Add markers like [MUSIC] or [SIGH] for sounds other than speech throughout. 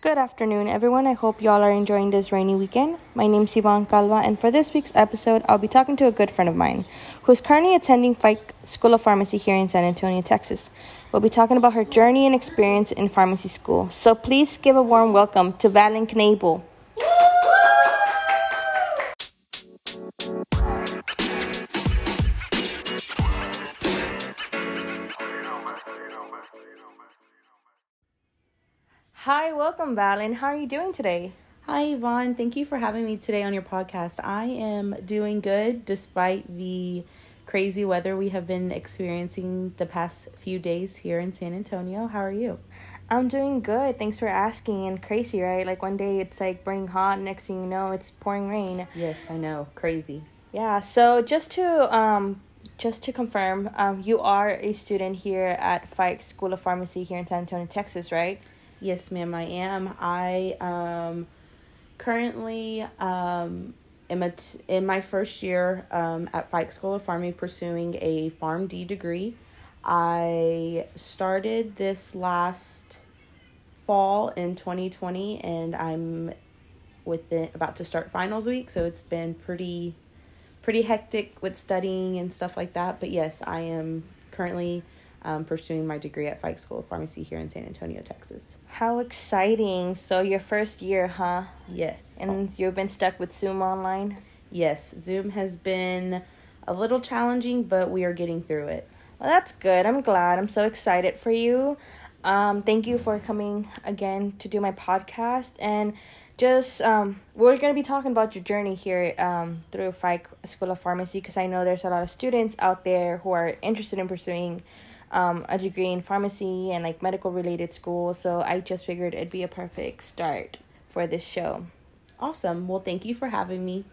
Good afternoon, everyone. I hope y'all are enjoying this rainy weekend. My name's Yvonne Calva, and for this week's episode, I'll be talking to a good friend of mine who is currently attending Feik School of Pharmacy here in San Antonio, Texas. We'll be talking about her journey and experience in pharmacy school. So please give a warm welcome to Valen Knable. Hi, welcome, Valen. How are you doing today? Hi, Yvonne. Thank you for having me today on your podcast. I am doing good despite the crazy weather we have been experiencing the past few days here in San Antonio. How are you? I'm doing good. Thanks for asking. And crazy, right? Like one day it's like burning hot, next thing you know, it's pouring rain. Yes, I know. Crazy. Yeah. So just to um just to confirm, um you are a student here at Feik School of Pharmacy here in San Antonio, Texas, right? Yes, ma'am, I am. I um currently um am at, in my first year um at Feik School of Farming pursuing a PharmD degree. I started this last fall in 2020 and I'm within about to start finals week, so it's been pretty pretty hectic with studying and stuff like that. But yes, I am currently um, pursuing my degree at Feik School of Pharmacy here in San Antonio, Texas. How exciting! So your first year, huh? Yes. And you've been stuck with Zoom online. Yes, Zoom has been a little challenging, but we are getting through it. Well, that's good. I'm glad. I'm so excited for you. Um, thank you for coming again to do my podcast and just um, we're going to be talking about your journey here um, through Fike School of Pharmacy because I know there's a lot of students out there who are interested in pursuing um, a degree in pharmacy and like medical related school. So I just figured it'd be a perfect start for this show. Awesome. Well, thank you for having me.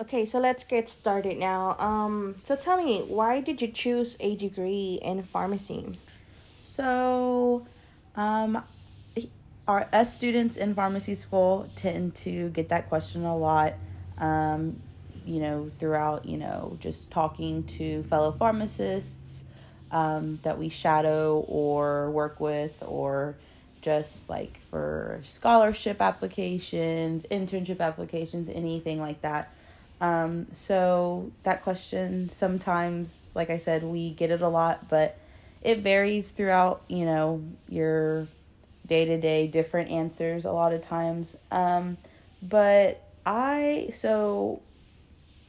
Okay, so let's get started now. Um, so tell me, why did you choose a degree in pharmacy? So, um, our us students in pharmacy school tend to get that question a lot. Um, you know, throughout you know just talking to fellow pharmacists um, that we shadow or work with, or just like for scholarship applications, internship applications, anything like that. Um, so that question sometimes, like I said, we get it a lot, but it varies throughout, you know, your day to day different answers a lot of times. Um, but I, so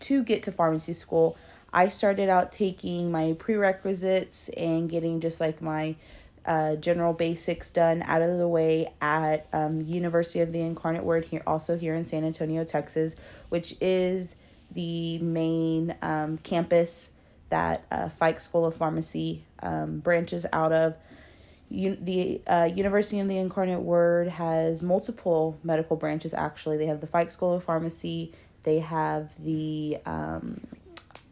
to get to pharmacy school, I started out taking my prerequisites and getting just like my uh, general basics done out of the way at um, University of the Incarnate Word here, also here in San Antonio, Texas, which is the main um, campus that uh, Feik School of Pharmacy um, branches out of. Un- the uh, University of the Incarnate Word has multiple medical branches. Actually, they have the Feik School of Pharmacy. They have the um,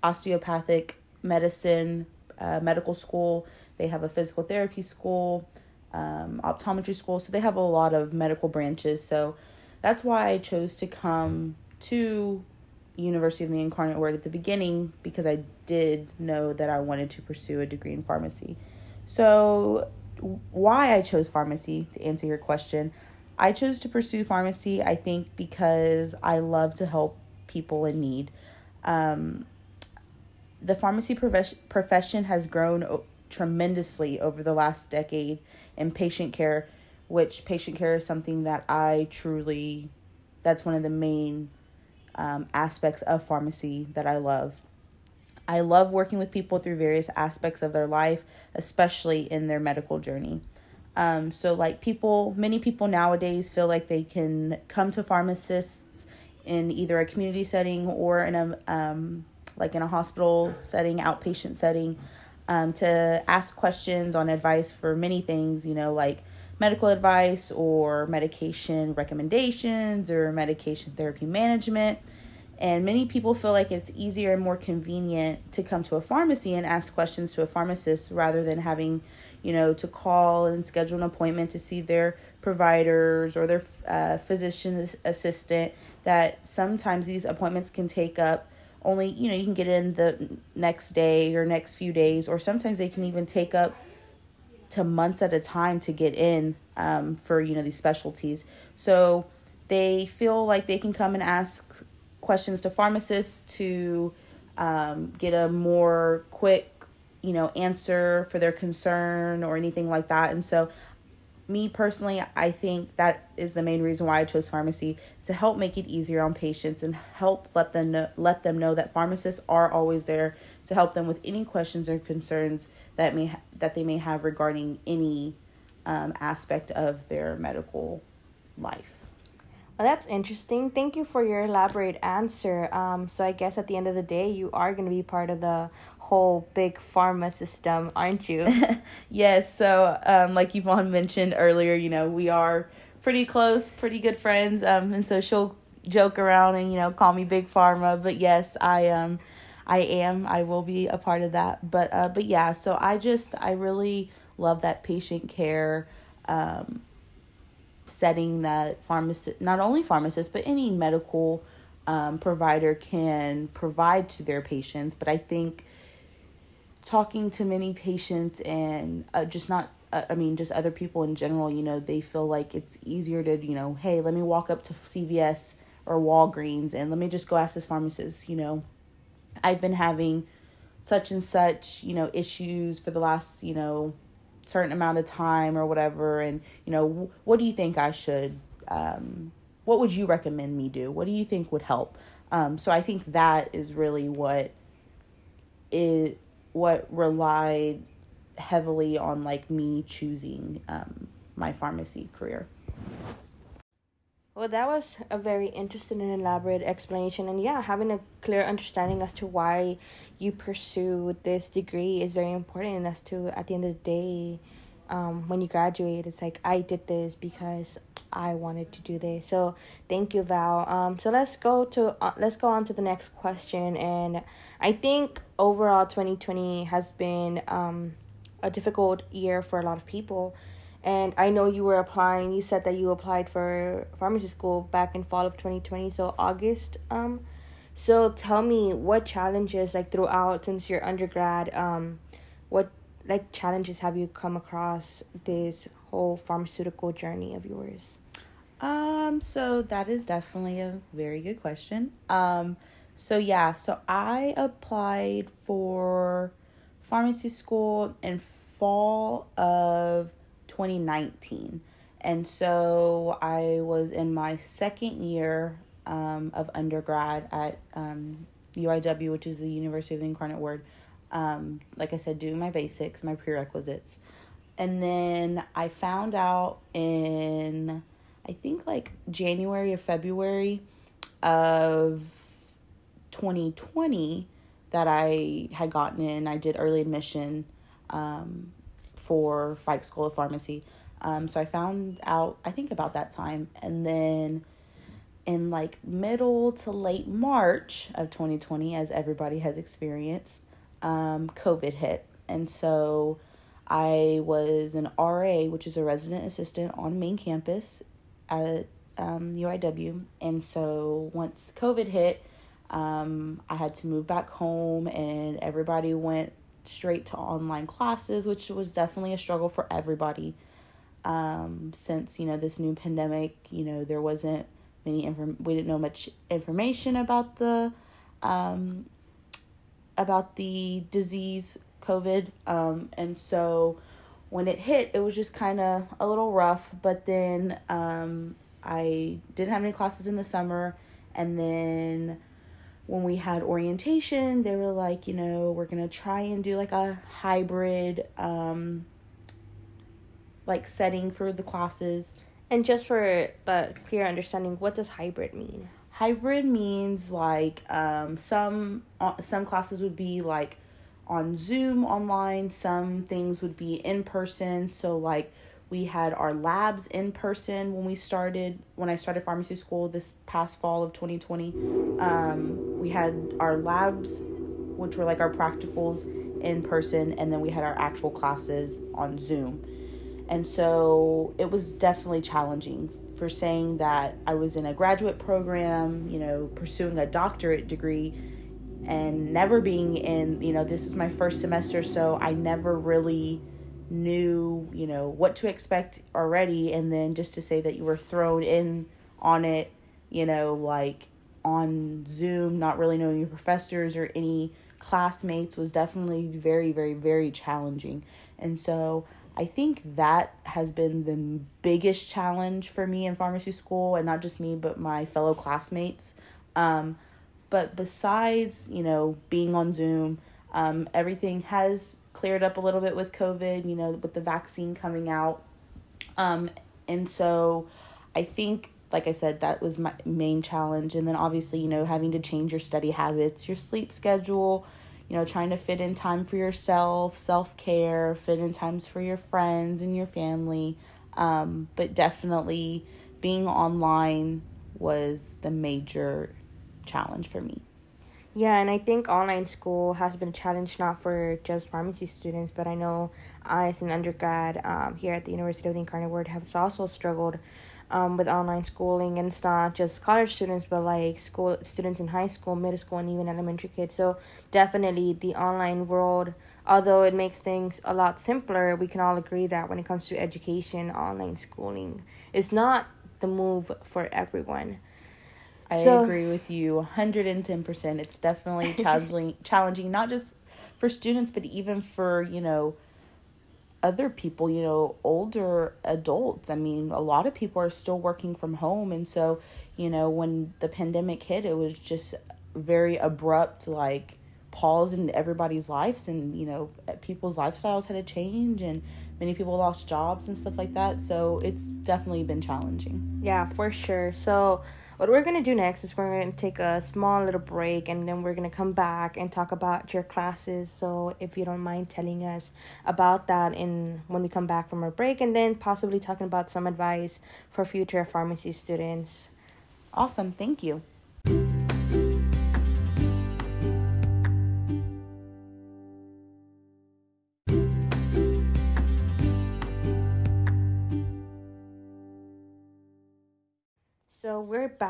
osteopathic medicine uh, medical school. They have a physical therapy school, um, optometry school. So they have a lot of medical branches. So that's why I chose to come to University of the Incarnate Word at the beginning because I did know that I wanted to pursue a degree in pharmacy. So why I chose pharmacy to answer your question, I chose to pursue pharmacy I think because I love to help people in need. Um, the pharmacy profession has grown tremendously over the last decade in patient care, which patient care is something that I truly, that's one of the main um, aspects of pharmacy that I love. I love working with people through various aspects of their life, especially in their medical journey. Um, so, like people, many people nowadays feel like they can come to pharmacists in either a community setting or in a um, like in a hospital setting, outpatient setting, um, to ask questions on advice for many things, you know, like medical advice or medication recommendations or medication therapy management. And many people feel like it's easier and more convenient to come to a pharmacy and ask questions to a pharmacist rather than having, you know, to call and schedule an appointment to see their providers or their uh, physician assistant. That sometimes these appointments can take up only you know you can get in the next day or next few days or sometimes they can even take up to months at a time to get in um, for you know these specialties. So they feel like they can come and ask questions to pharmacists to um, get a more quick you know answer for their concern or anything like that. And so me personally, I think that is the main reason why I chose pharmacy to help make it easier on patients and help let them know, let them know that pharmacists are always there to help them with any questions or concerns that may ha- that they may have regarding any um, aspect of their medical life. Well, that's interesting. Thank you for your elaborate answer. Um, so I guess at the end of the day, you are going to be part of the whole big pharma system, aren't you? [LAUGHS] yes. So, um, like Yvonne mentioned earlier, you know, we are pretty close, pretty good friends. Um, and so she'll joke around and you know call me big pharma. But yes, I um, I am. I will be a part of that. But uh, but yeah. So I just I really love that patient care. Um, setting that pharmacist, not only pharmacists, but any medical um, provider can provide to their patients. But I think talking to many patients and uh, just not, uh, I mean, just other people in general, you know, they feel like it's easier to, you know, hey, let me walk up to CVS or Walgreens and let me just go ask this pharmacist, you know, I've been having such and such, you know, issues for the last, you know, certain amount of time or whatever and you know what do you think i should um, what would you recommend me do? What do you think would help? Um, so i think that is really what it what relied heavily on like me choosing um, my pharmacy career well, that was a very interesting and elaborate explanation. And yeah, having a clear understanding as to why you pursue this degree is very important. As to, at the end of the day, um, when you graduate, it's like, I did this because I wanted to do this. So thank you, Val. Um, so let's go to, uh, let's go on to the next question. And I think overall 2020 has been um, a difficult year for a lot of people and I know you were applying. You said that you applied for pharmacy school back in fall of 2020, so August. Um, so tell me what challenges like throughout since your undergrad, um, what like challenges have you come across this whole pharmaceutical journey of yours? Um, so that is definitely a very good question. Um, so yeah, so I applied for pharmacy school in fall of 2019. And so I was in my second year um, of undergrad at um, UIW, which is the University of the Incarnate Word. Um, like I said, doing my basics, my prerequisites. And then I found out in, I think like January or February of 2020 that I had gotten in. I did early admission um, for Feik School of Pharmacy. Um, so I found out, I think about that time. And then in like middle to late March of 2020, as everybody has experienced, um, COVID hit. And so I was an RA, which is a resident assistant on main campus at um, UIW. And so once COVID hit, um, I had to move back home, and everybody went straight to online classes, which was definitely a struggle for everybody. Um, since you know this new pandemic, you know there wasn't many inform we didn't know much information about the um, about the disease COVID, um, and so when it hit, it was just kind of a little rough. But then um, I didn't have any classes in the summer, and then when we had orientation, they were like, you know, we're going to try and do like a hybrid um like setting for the classes. And just for the clear understanding, what does hybrid mean? Hybrid means like um some uh, some classes would be like on Zoom online, some things would be in person, so like we had our labs in person when we started when i started pharmacy school this past fall of 2020 um, we had our labs which were like our practicals in person and then we had our actual classes on zoom. And so it was definitely challenging for saying that i was in a graduate program you know pursuing a doctorate degree and never being in you know this was my first semester so i never really knew, you know, what to expect already and then just to say that you were thrown in on it, you know, like on Zoom, not really knowing your professors or any classmates was definitely very, very, very challenging. And so I think that has been the biggest challenge for me in pharmacy school, and not just me, but my fellow classmates. Um, but besides, you know, being on Zoom, um, everything has cleared up a little bit with COVID, you know, with the vaccine coming out. Um, and so I think, like I said, that was my main challenge. And then obviously, you know, having to change your study habits, your sleep schedule, you know, trying to fit in time for yourself, self care, fit in times for your friends and your family. Um, but definitely being online was the major challenge for me. Yeah, and I think online school has been a challenge not for just pharmacy students, but I know I, as an undergrad um, here at the University of the Incarnate Word, have also struggled um, with online schooling, and it's not just college students, but like school students in high school, middle school, and even elementary kids. So definitely the online world, although it makes things a lot simpler, we can all agree that when it comes to education, online schooling is not the move for everyone. I so, agree with you 110%. It's definitely [LAUGHS] challenging challenging not just for students but even for, you know, other people, you know, older adults. I mean, a lot of people are still working from home. And so, you know, when the pandemic hit, it was just very abrupt, like pause in everybody's lives. And, you know, people's lifestyles had to change and many people lost jobs and stuff like that. So it's definitely been challenging. Yeah, for sure. So, what we're going to do next is we're to take a small little break and then we're going to come back and talk about your classes. So if you don't mind telling us about that in when we come back from our break and then possibly talking about some advice for future pharmacy students. Awesome. Thank you.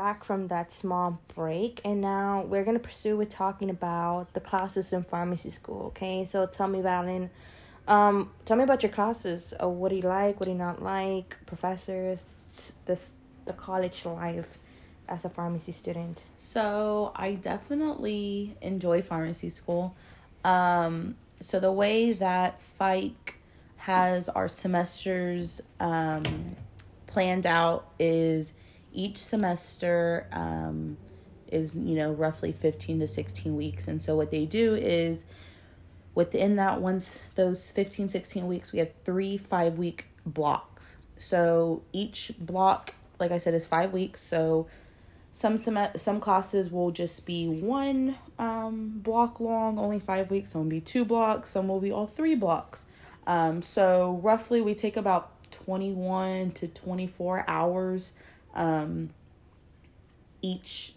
Back from that small break, and now we're gonna pursue with talking about the classes in pharmacy school. Okay, so tell me, Valen, um, tell me about your classes. Uh, what do you like? What do you not like? Professors, this the college life as a pharmacy student. So I definitely enjoy pharmacy school. Um, so the way that Feik has our semesters um, planned out is each semester um, is you know roughly 15 to 16 weeks. And so what they do is within that once those 15 16 weeks we have three five week blocks. So each block like i said is five weeks. So some sem- some classes will just be one um, block long only five weeks. Some will be two blocks. Some will be all three blocks. Um, so roughly we take about 21 to 24 hours um, each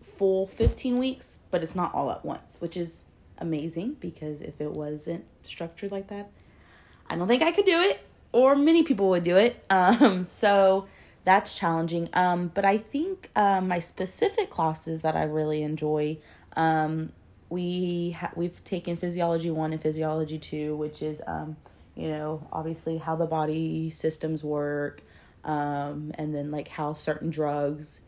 full 15 weeks, but it's not all at once, which is amazing because if it wasn't structured like that, I don't think I could do it, or many people would do it. [LAUGHS] Um, so that's challenging. Um, but I think um, my specific classes that I really enjoy, um, we ha- we've taken physiology one and physiology two, which is um, you know obviously how the body systems work, um, and then like how certain drugs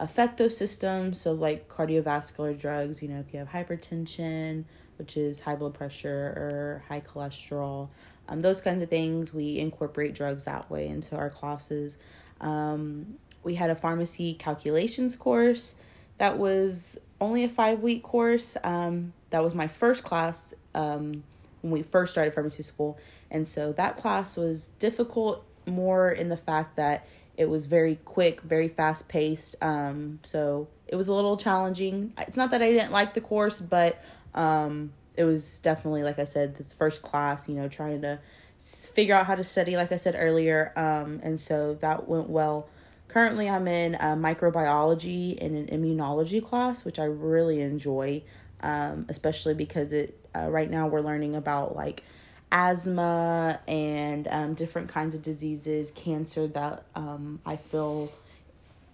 affect those systems. So, like cardiovascular drugs, you know, if you have hypertension, which is high blood pressure or high cholesterol, um, those kinds of things, we incorporate drugs that way into our classes. Um, we had a pharmacy calculations course that was only a five week course. Um, that was my first class um, when we first started pharmacy school. And so that class was difficult more in the fact that it was very quick, very fast paced. Um, so it was a little challenging. It's not that I didn't like the course, but um, it was definitely, like I said, this first class, you know, trying to figure out how to study, like I said earlier. Um, and so that went well. Currently, I'm in microbiology and an immunology class, which I really enjoy, um, especially because it uh, right now we're learning about like asthma and um, different kinds of diseases, cancer that um, I feel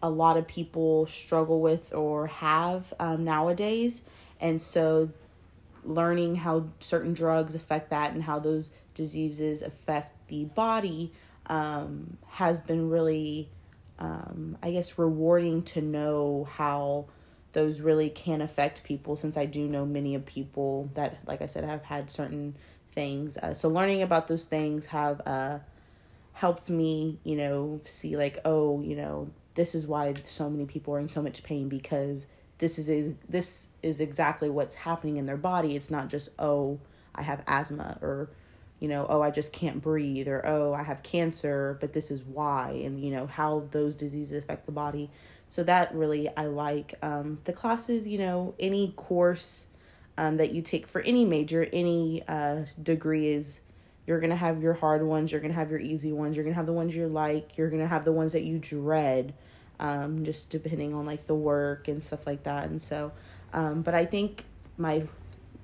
a lot of people struggle with or have um, nowadays. And so learning how certain drugs affect that and how those diseases affect the body um, has been really, um, I guess, rewarding to know how those really can affect people since I do know many of people that, like I said, have had certain things. Uh, so learning about those things have uh, helped me, you know, see like, oh, you know, this is why so many people are in so much pain because this is a, this is exactly what's happening in their body. It's not just oh, I have asthma or you know, oh, I just can't breathe or oh, I have cancer, but this is why and you know how those diseases affect the body. So that really I like um the classes, you know, any course um that you take for any major, any uh degree is you're going to have your hard ones, you're going to have your easy ones, you're going to have the ones you like, you're going to have the ones that you dread um, just depending on like the work and stuff like that. And so, um, but I think my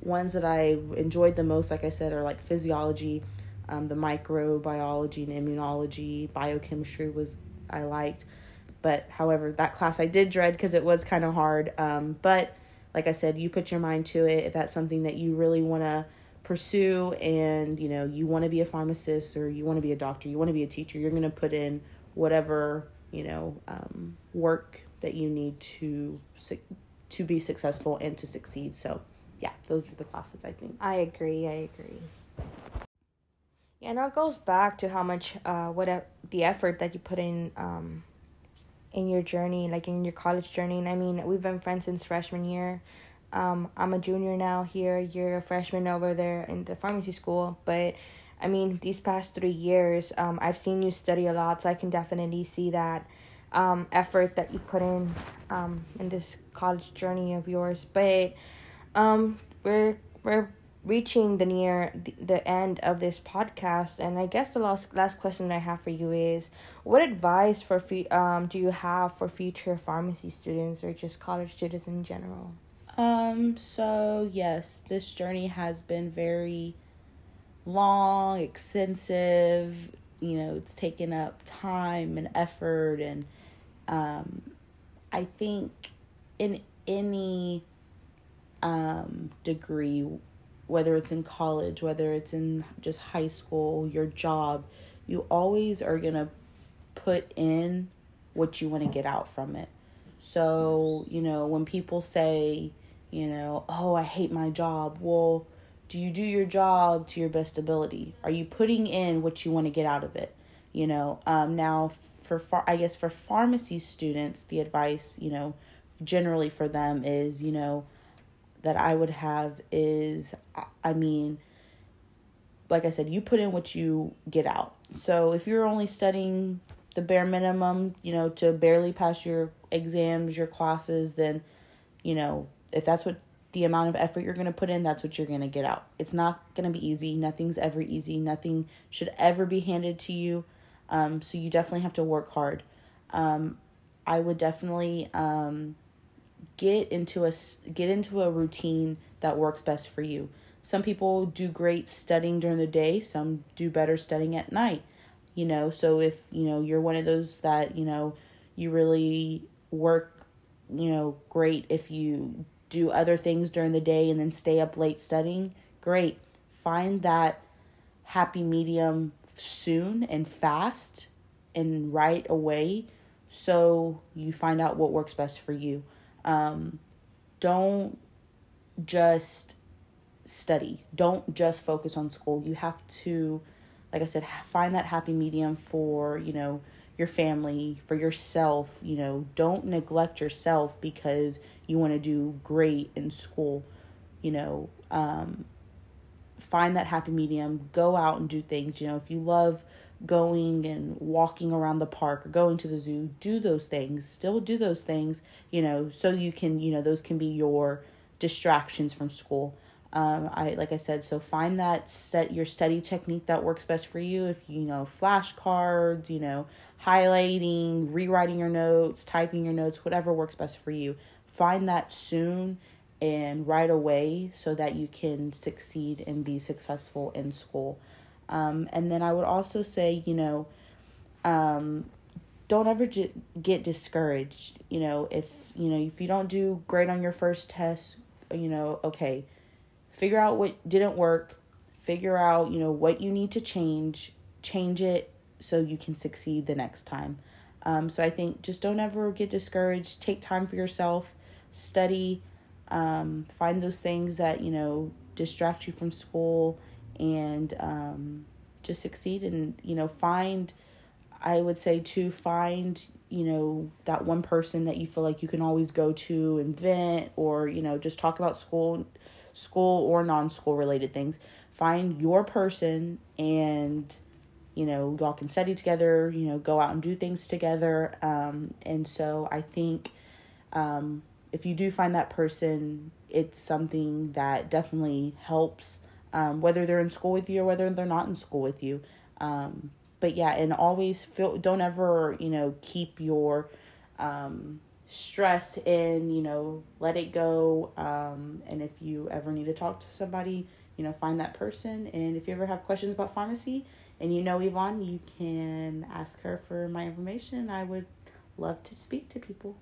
ones that I've enjoyed the most, like I said, are like physiology, um, the microbiology and immunology, biochemistry was I liked. But however, that class I did dread because it was kind of hard. Um, but like I said, you put your mind to it. If that's something that you really want to pursue and you know you want to be a pharmacist or you want to be a doctor you want to be a teacher you're going to put in whatever you know um, work that you need to to be successful and to succeed. So yeah those are the classes i think. I agree i agree. Yeah now it goes back to how much uh what the effort that you put in um in your journey like in your college journey. And i mean we've been friends since freshman year. Um i'm a junior now here you're a freshman over there in the pharmacy school. But I mean, these past three years, um, I've seen you study a lot, so I can definitely see that um, effort that you put in um, in this college journey of yours. But um, we're we're reaching the near the, end of this podcast, and I guess the last last question I have for you is, what advice for um do you have for future pharmacy students or just college students in general? Um. So yes, this journey has been very long, extensive. You know, it's taken up time and effort, and um, I think in any um, degree, whether it's in college, whether it's in just high school, your job, you always are gonna put in what you want to get out from it. So, you know, when people say, you know, oh, I hate my job, well, do you do your job to your best ability are you putting in what you want to get out of it you know um, now for far i guess for pharmacy students the advice you know generally for them is you know that i would have is i mean like i said you put in what you get out so if you're only studying the bare minimum you know to barely pass your exams your classes then you know if that's what the amount of effort you're going to put in, that's what you're going to get out. It's not going to be easy. Nothing's ever easy. Nothing should ever be handed to you. Um, so you definitely have to work hard. Um, I would definitely um, get into a get into a routine that works best for you. Some people do great studying during the day. Some do better studying at night. You know, so if you know you're one of those that you know you really work, you know, great if you do other things during the day and then stay up late studying, great. Find that happy medium soon and fast and right away so you find out what works best for you. Um, don't just study, don't just focus on school. You have to, like I said, find that happy medium for, you know, your family, for yourself. You know, don't neglect yourself because you want to do great in school, you know, um, find that happy medium, go out and do things. You know, if you love going and walking around the park or going to the zoo, do those things. Still do those things, you know, so you can, you know, those can be your distractions from school. Um, I like I said, so find that set your study technique that works best for you. If you know flashcards, you know highlighting, rewriting your notes, typing your notes, whatever works best for you find that soon and right away so that you can succeed and be successful in school. Um, and then I would also say, you know, um, don't ever j- get discouraged. You know, if you know if you don't do great on your first test, you know, okay, figure out what didn't work, figure out, you know, what you need to change, change it so you can succeed the next time. Um, so I think just don't ever get discouraged. Take time for yourself, study, um, find those things that, you know, distract you from school and um, just succeed and, you know, find, I would say to find, you know, that one person that you feel like you can always go to and vent or, you know, just talk about school, school or non-school related things. Find your person and, you know, y'all can study together, you know, go out and do things together. Um, and so I think um, if you do find that person, it's something that definitely helps, um, whether they're in school with you or whether they're not in school with you. Um, but yeah, and always feel, don't ever, you know, keep your um, stress in, you know, let it go. Um, and if you ever need to talk to somebody, you know, find that person. And if you ever have questions about pharmacy, and you know Yvonne, you can ask her for my information. I would love to speak to people.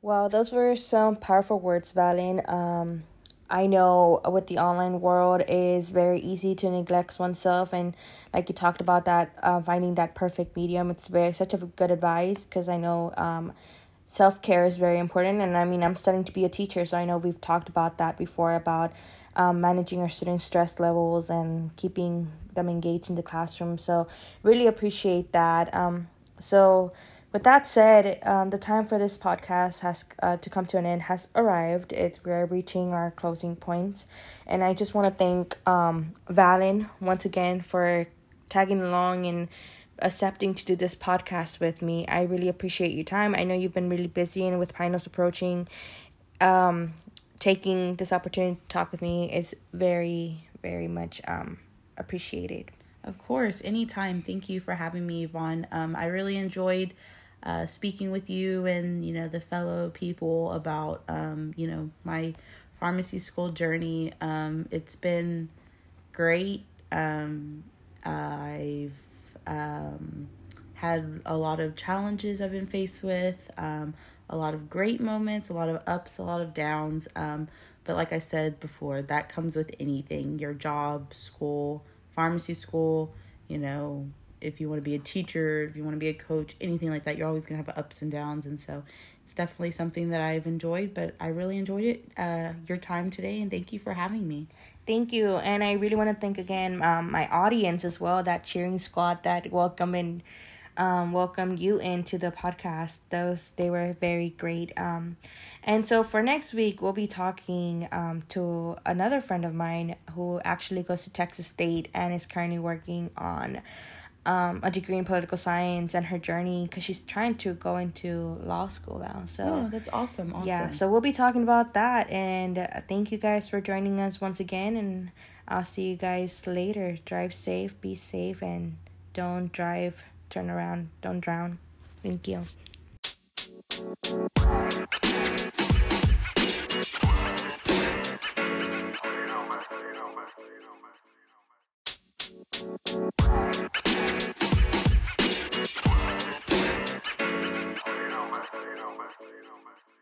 Well, those were some powerful words, Valen. Um, I know with the online world is very easy to neglect oneself, and like you talked about that, uh, finding that perfect medium. It's very such a good advice because I know um, self care is very important, and I mean I'm studying to be a teacher, so I know we've talked about that before about um, managing our students' stress levels and keeping them engaged in the classroom. So, really appreciate that. Um, so, with that said, um, the time for this podcast has uh, to come to an end has arrived. It's we're reaching our closing points, and I just want to thank um, Valen once again for tagging along and accepting to do this podcast with me. I really appreciate your time. I know you've been really busy, and with finals approaching, um, taking this opportunity to talk with me is very, very much um, appreciated. Of course, anytime. Thank you for having me, Yvonne. Um, I really enjoyed uh, speaking with you and you know the fellow people about um, you know my pharmacy school journey. Um, it's been great. Um, I've um, had a lot of challenges I've been faced with. Um, a lot of great moments, a lot of ups, a lot of downs. Um, but like I said before, that comes with anything your job, school, pharmacy school, you know, if you want to be a teacher, if you want to be a coach, anything like that, you're always going to have ups and downs. And so it's definitely something that I've enjoyed, but I really enjoyed it, uh, your time today, and thank you for having me. Thank you. And I really want to thank again um, my audience as well, that cheering squad that welcome and um, welcomed you into the podcast. Those they were very great. Um, and so for next week, we'll be talking um, to another friend of mine who actually goes to Texas State and is currently working on um, a degree in political science and her journey because she's trying to go into law school now. So oh, that's awesome! Awesome. Yeah. So we'll be talking about that, and uh, thank you guys for joining us once again. And I'll see you guys later. Drive safe, be safe, and don't drive turn around, don't drown. Thank you. You know, man.